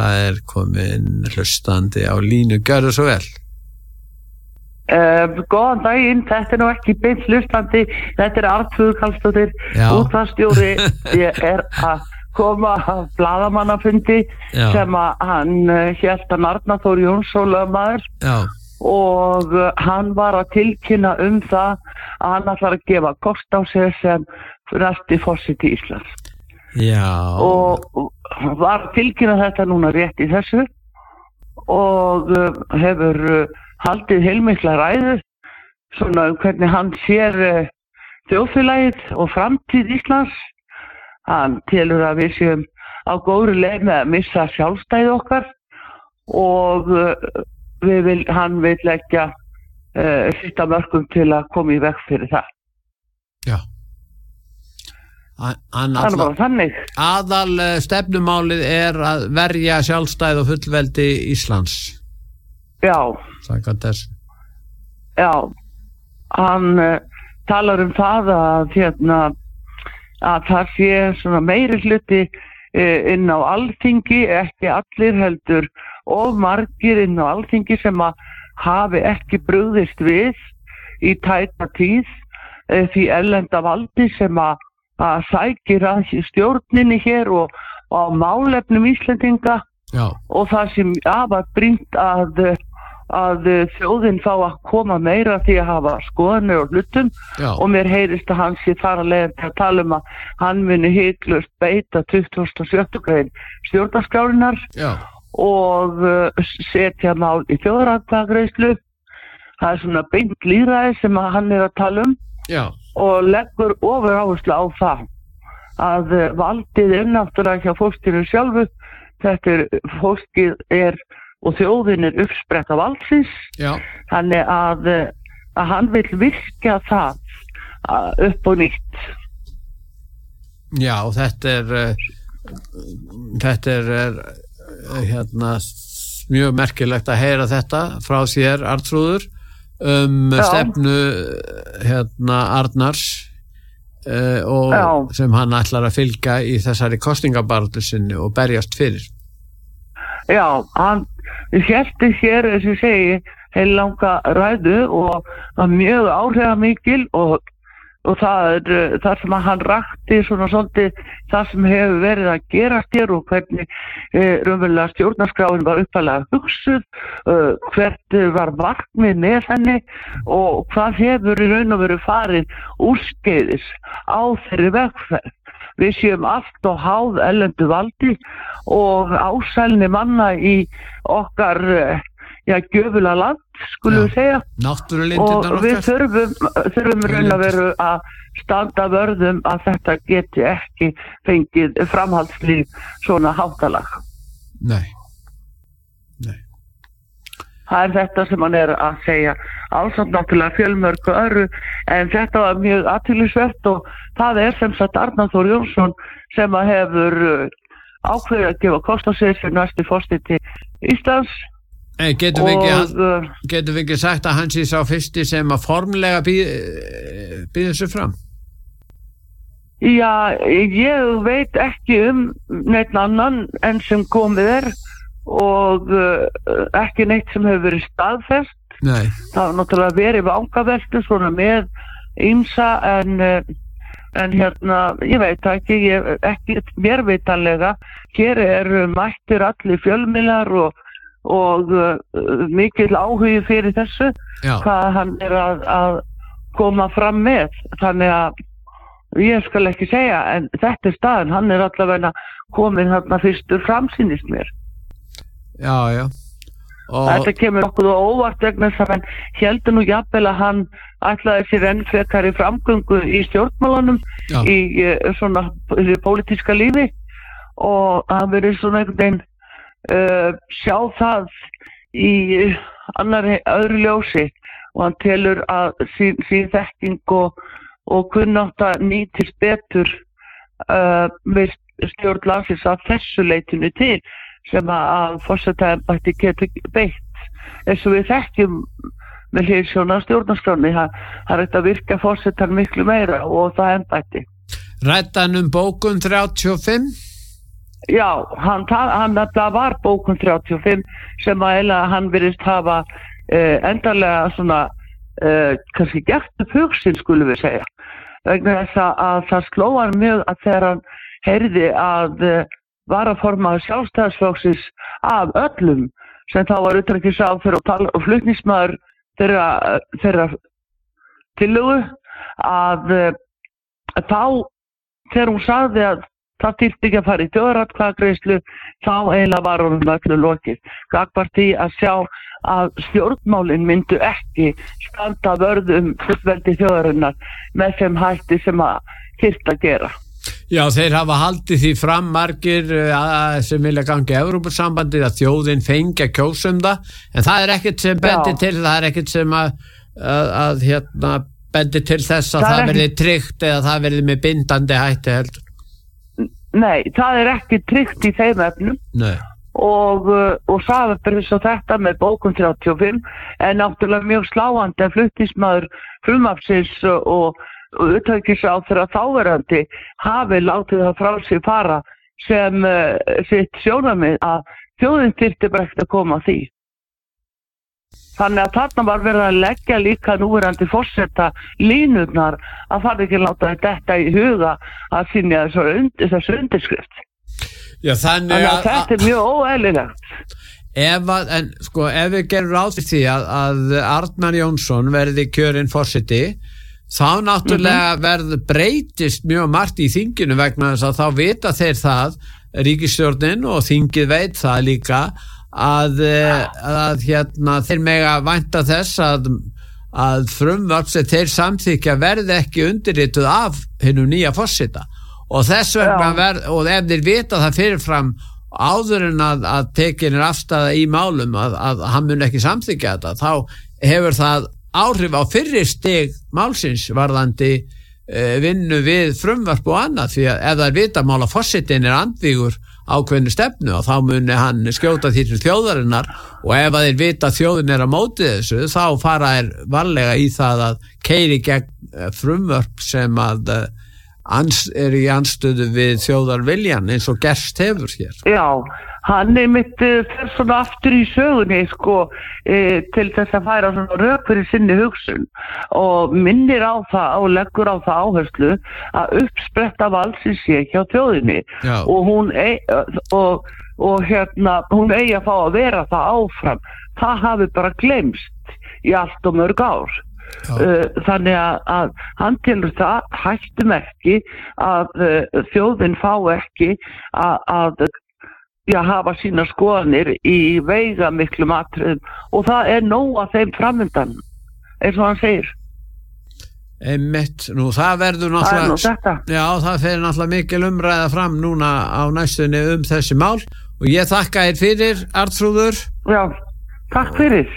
það er komin hlustandi á línu, görðu svo vel. Uh, góðan daginn, þetta er nú ekki beint hlustandi, þetta er Artur Kallstóttir, Já. útvarstjóri ég er að koma að bladamannafundi sem að hann Narnaþór Jónsson lögmaður. Já, og uh, hann var að tilkynna um það að hann ætlar að gefa kost á sig sem næsti fósitt í Íslands já. Og var tilkynna þetta núna rétt í þessu. Og uh, hefur uh, haldið heilmikla ræðu svona um hvernig hann sér uh, þjóðfélagið og framtíð Íslands. Hann telur að við séum á góðri leið með að missa sjálfstæði okkar. Og vil, hann vil leggja uh, að mörgum til að koma í veg fyrir það. Já Hann- Hann Það er alla, bara þannig. Aðal eh, stefnumálið er að verja sjálfstæð og fullveldi Íslands. Já. Já, hann uh, talar um það að, hérna, að það sé svona meiri hluti uh, inn á alþingi, ekki allir heldur og margir inn á alþingi sem að hafi ekki brugðist við í tæta tíð því ellenda valdi sem að, að sækir að stjórninni hér og, og málefnum Íslendinga Já, og það sem afar brínt að, að þjóðin fá að koma meira því að hafa skoðanir og hlutum. Já, og mér heyrist að þar að leiða til að tala um að hann muni hitlust beita 2017 grein stjórnarskrárinar já. og uh, setja mál í þjóðrættagreislu það er svona beint líðræði sem hann er að tala um. Já, og leggur ofur áherslu á það að uh, valdið er náttúrulega hjá fólkinu sjálfu. Þetta er, fólkið er og þjóðin er uppsprett af valdsins þannig að, uh, að hann vil virka það uh, upp og nýtt. Já þetta er þetta er, er hérna mjög merkilegt að heyra þetta frá sér Artrúður um Já. stefnu uh, hérna Arnars uh, og Já. sem hann ætlar að fylgja í þessari kostningabartu sinni og berjast fyrir Já, hann hérti hér, eins og segi, heil langa ræðu og mjög áhrifamikil og, og það uh, það sem að hann rakti svona svolítið það sem hefur verið að gerast hér og hvernig uh, raunverulega stjórnarskráin var uppalega hugsuð, uh, hvert var markmið með henni og hvað hefur í raun og veru farið úrskeiðis á þeirri vegferð. Við séum allt og háð ellendu valdi og ásælni manna í okkar eh, já, gjöfula land, skulum við segja. Og við þurfum, þurfum raun að veru að standa vörðum að þetta geti ekki fengið framhaldslíf svona hátalag. Nei, nei, Það er þetta sem hann er að segja. Ásamt náttúrulega fjölmörgu öru en þetta var mjög aðtýrlisvert og það er sem sagt Arnáþór Jónsson sem að hefur uh, ákveðið að gefa kost á sig fyrir næstu fórstiti Íslands Nei, getum við ekki, við ekki sagt að hann sé sá fyrsti sem að formlega býð, býður sér fram? Já, ég veit ekki um neitt annan en sem komið er og ekki neitt sem hefur verið staðfest. Nei, það var náttúrulega verið vangaveltu svona með ýmsa en, eh, en hérna, ég veit ekki, ég, ekki mér veitanlega, hér eru mættir allir fjölmilar og, og uh, mikill áhugi fyrir þessu, já, hvað hann er að, að koma fram með, þannig að ég skal ekki segja, en þetta er staðan, hann er allavega komin þarna fyrstur framsýnist mér. já, já. Og Þetta kemur okkur á óvart vegna þess að hann heldur nú jafnvel að hann ætlaði sér enn frekar í framgöngu í stjórnmálunum já, í uh, svona í pólitíska lífi. Og hann verið svona einhvern veginn uh, sjá það í annari öðru ljósi. Og hann telur að sín, sín þekking og, og kunnátt að nýtist betur uh, við stjórn landsins að þessu leitinu til sem að, að fórsetæðanbætti getur beitt. Eins og við þekkjum með hlýðsjóna stjórnarskráni það er þetta að virka fórsetan miklu meira og það ennbætti rættan um bókun 35 Já, hann, hann, það var bókun 35 sem að eila hann virðist hafa uh, endarlega svona uh, kannski gert upp hugsin skulum við segja. Vegna þess að, að það sló hann mjög að þegar hann heyrði að uh, var að forma sjálfstæðsflóksis af öllum sem þá var utrækisráð fyrir og flutnismæður þeirra, þeirra tillögu að, uh, að þá þegar hún sagði að það týrti ekki að fara í þjóðratkvæðagreyslu þá eiginlega var hún öllu lokið. Gagvart í að sjá að stjórnmálinn myndu ekki standa vörðum fullveldi þjóðarinnar með þeim hætti sem að að gera. Já, þeir hafa haldið því fram margir uh, sem vilja gangi Európa-sambandið að þjóðin fengi að kjósa um það en það er ekkert sem bendir Já. til það er ekkert sem að, að, að hérna, bendir til þess að Það það, er verði tryggt eða það verði með bindandi hætti heldur. Nei, það er ekki tryggt í þeim efnum Nei. og, uh, og saðabur svo þetta með bókun 35 er náttúrulega mjög sláandi að fluttismæður frumafsins og, og, utökis á þeirra þáverandi hafi látið það frá sig fara sem uh, sitt sjónamið að þjóðin þyrfti bara ekkert að koma því. Þannig að þarna var verið að leggja líka núverandi fórsetta línurnar að fara ekki láta þetta í huga að sinja þessu, undir, þessu undirskrift. Já, þannig að að, þetta er mjög óeðlilegt. ef, sko, ef við gerum ráð fyrir því að, að Arnar Jónsson verði kjörinn fórseti þá náttúrulega Mhm. verð breytist mjög margt í þinginu vegna þess að þá vita þeir það ríkistjórnin og þingið veit það líka að, eh, að hérna, þeir mega vænta þess að, að frumvarp sem þeir samþykja verði ekki undirrituð af hennum nýja fórseta og þess vegna verð og ef þeir vita það fyrirfram áður en að, að tekin er afstæða í málum að, að hann mun ekki samþykja þetta þá hefur það áhrif á fyrri stig málsins varðandi uh, vinnu við frumvarp og annað. Því að ef það er vita mál að fósitin er andvígur ákveðinu stefnu og þá muni hann skjóta því til þjóðarinnar og ef að þeir vita þjóðin er að móti þessu þá fara er varlega í það að keiri gegn eh, frumvörp sem að ans, er í anstöðu við þjóðarviljan eins og gerst hefur hér. Já, hann er mitt uh, fer svona aftur í sögunni sko uh, til þess að færa svona rauk fyrir sinni hugsun og minnir á það og leggur á það áherslu að uppspretta valsin sé hjá þjóðinni Já. og hún eig, og, og hérna hún eigi að fá að vera það áfram það hafi bara glemst í allt og mörg ár. Uh, þannig að, að hann tilur það hættum ekki að uh, þjóðin fá ekki að, að já, hafa sína skoðanir í veiga miklu matriðum og það er nóg að þeim framöndan eins og hann segir. Einmitt, nú það verður er náttúrulega Já, það fer náttúrulega mikil umræða fram núna á næstunni um þessi mál. Og ég þakka þér fyrir, Artrúður já, takk fyrir